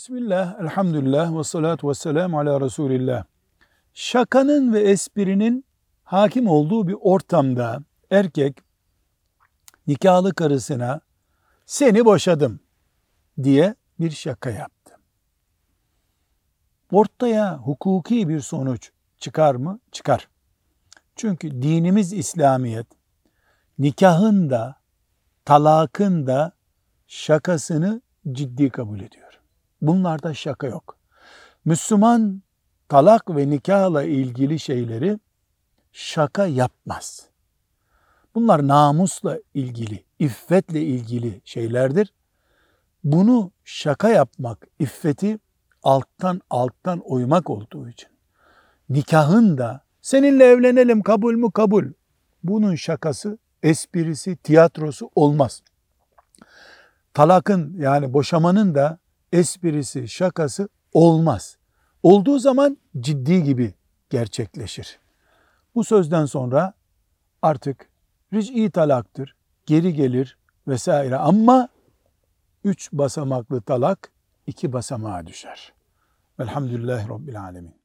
Bismillah, elhamdülillah ve salatu ve selamu ala Resulillah. Şakanın ve esprinin hakim olduğu bir ortamda erkek nikahlı karısına seni boşadım diye bir şaka yaptı. Ortaya hukuki bir sonuç çıkar mı? Çıkar. Çünkü dinimiz İslamiyet nikahın da talakın da şakasını ciddi kabul ediyor. Bunlarda şaka yok. Müslüman talak ve nikahla ilgili şeyleri şaka yapmaz. Bunlar namusla ilgili, iffetle ilgili şeylerdir. Bunu şaka yapmak, iffeti alttan alttan oymak olduğu için. Nikahın da seninle evlenelim kabul mü kabul. Bunun şakası, esprisi, tiyatrosu olmaz. Talakın yani boşamanın da esprisi, şakası olmaz. Olduğu zaman ciddi gibi gerçekleşir. Bu sözden sonra artık ric'i talaktır, geri gelir vesaire ama üç basamaklı talak iki basamağa düşer. Velhamdülillahi Rabbil Alemin.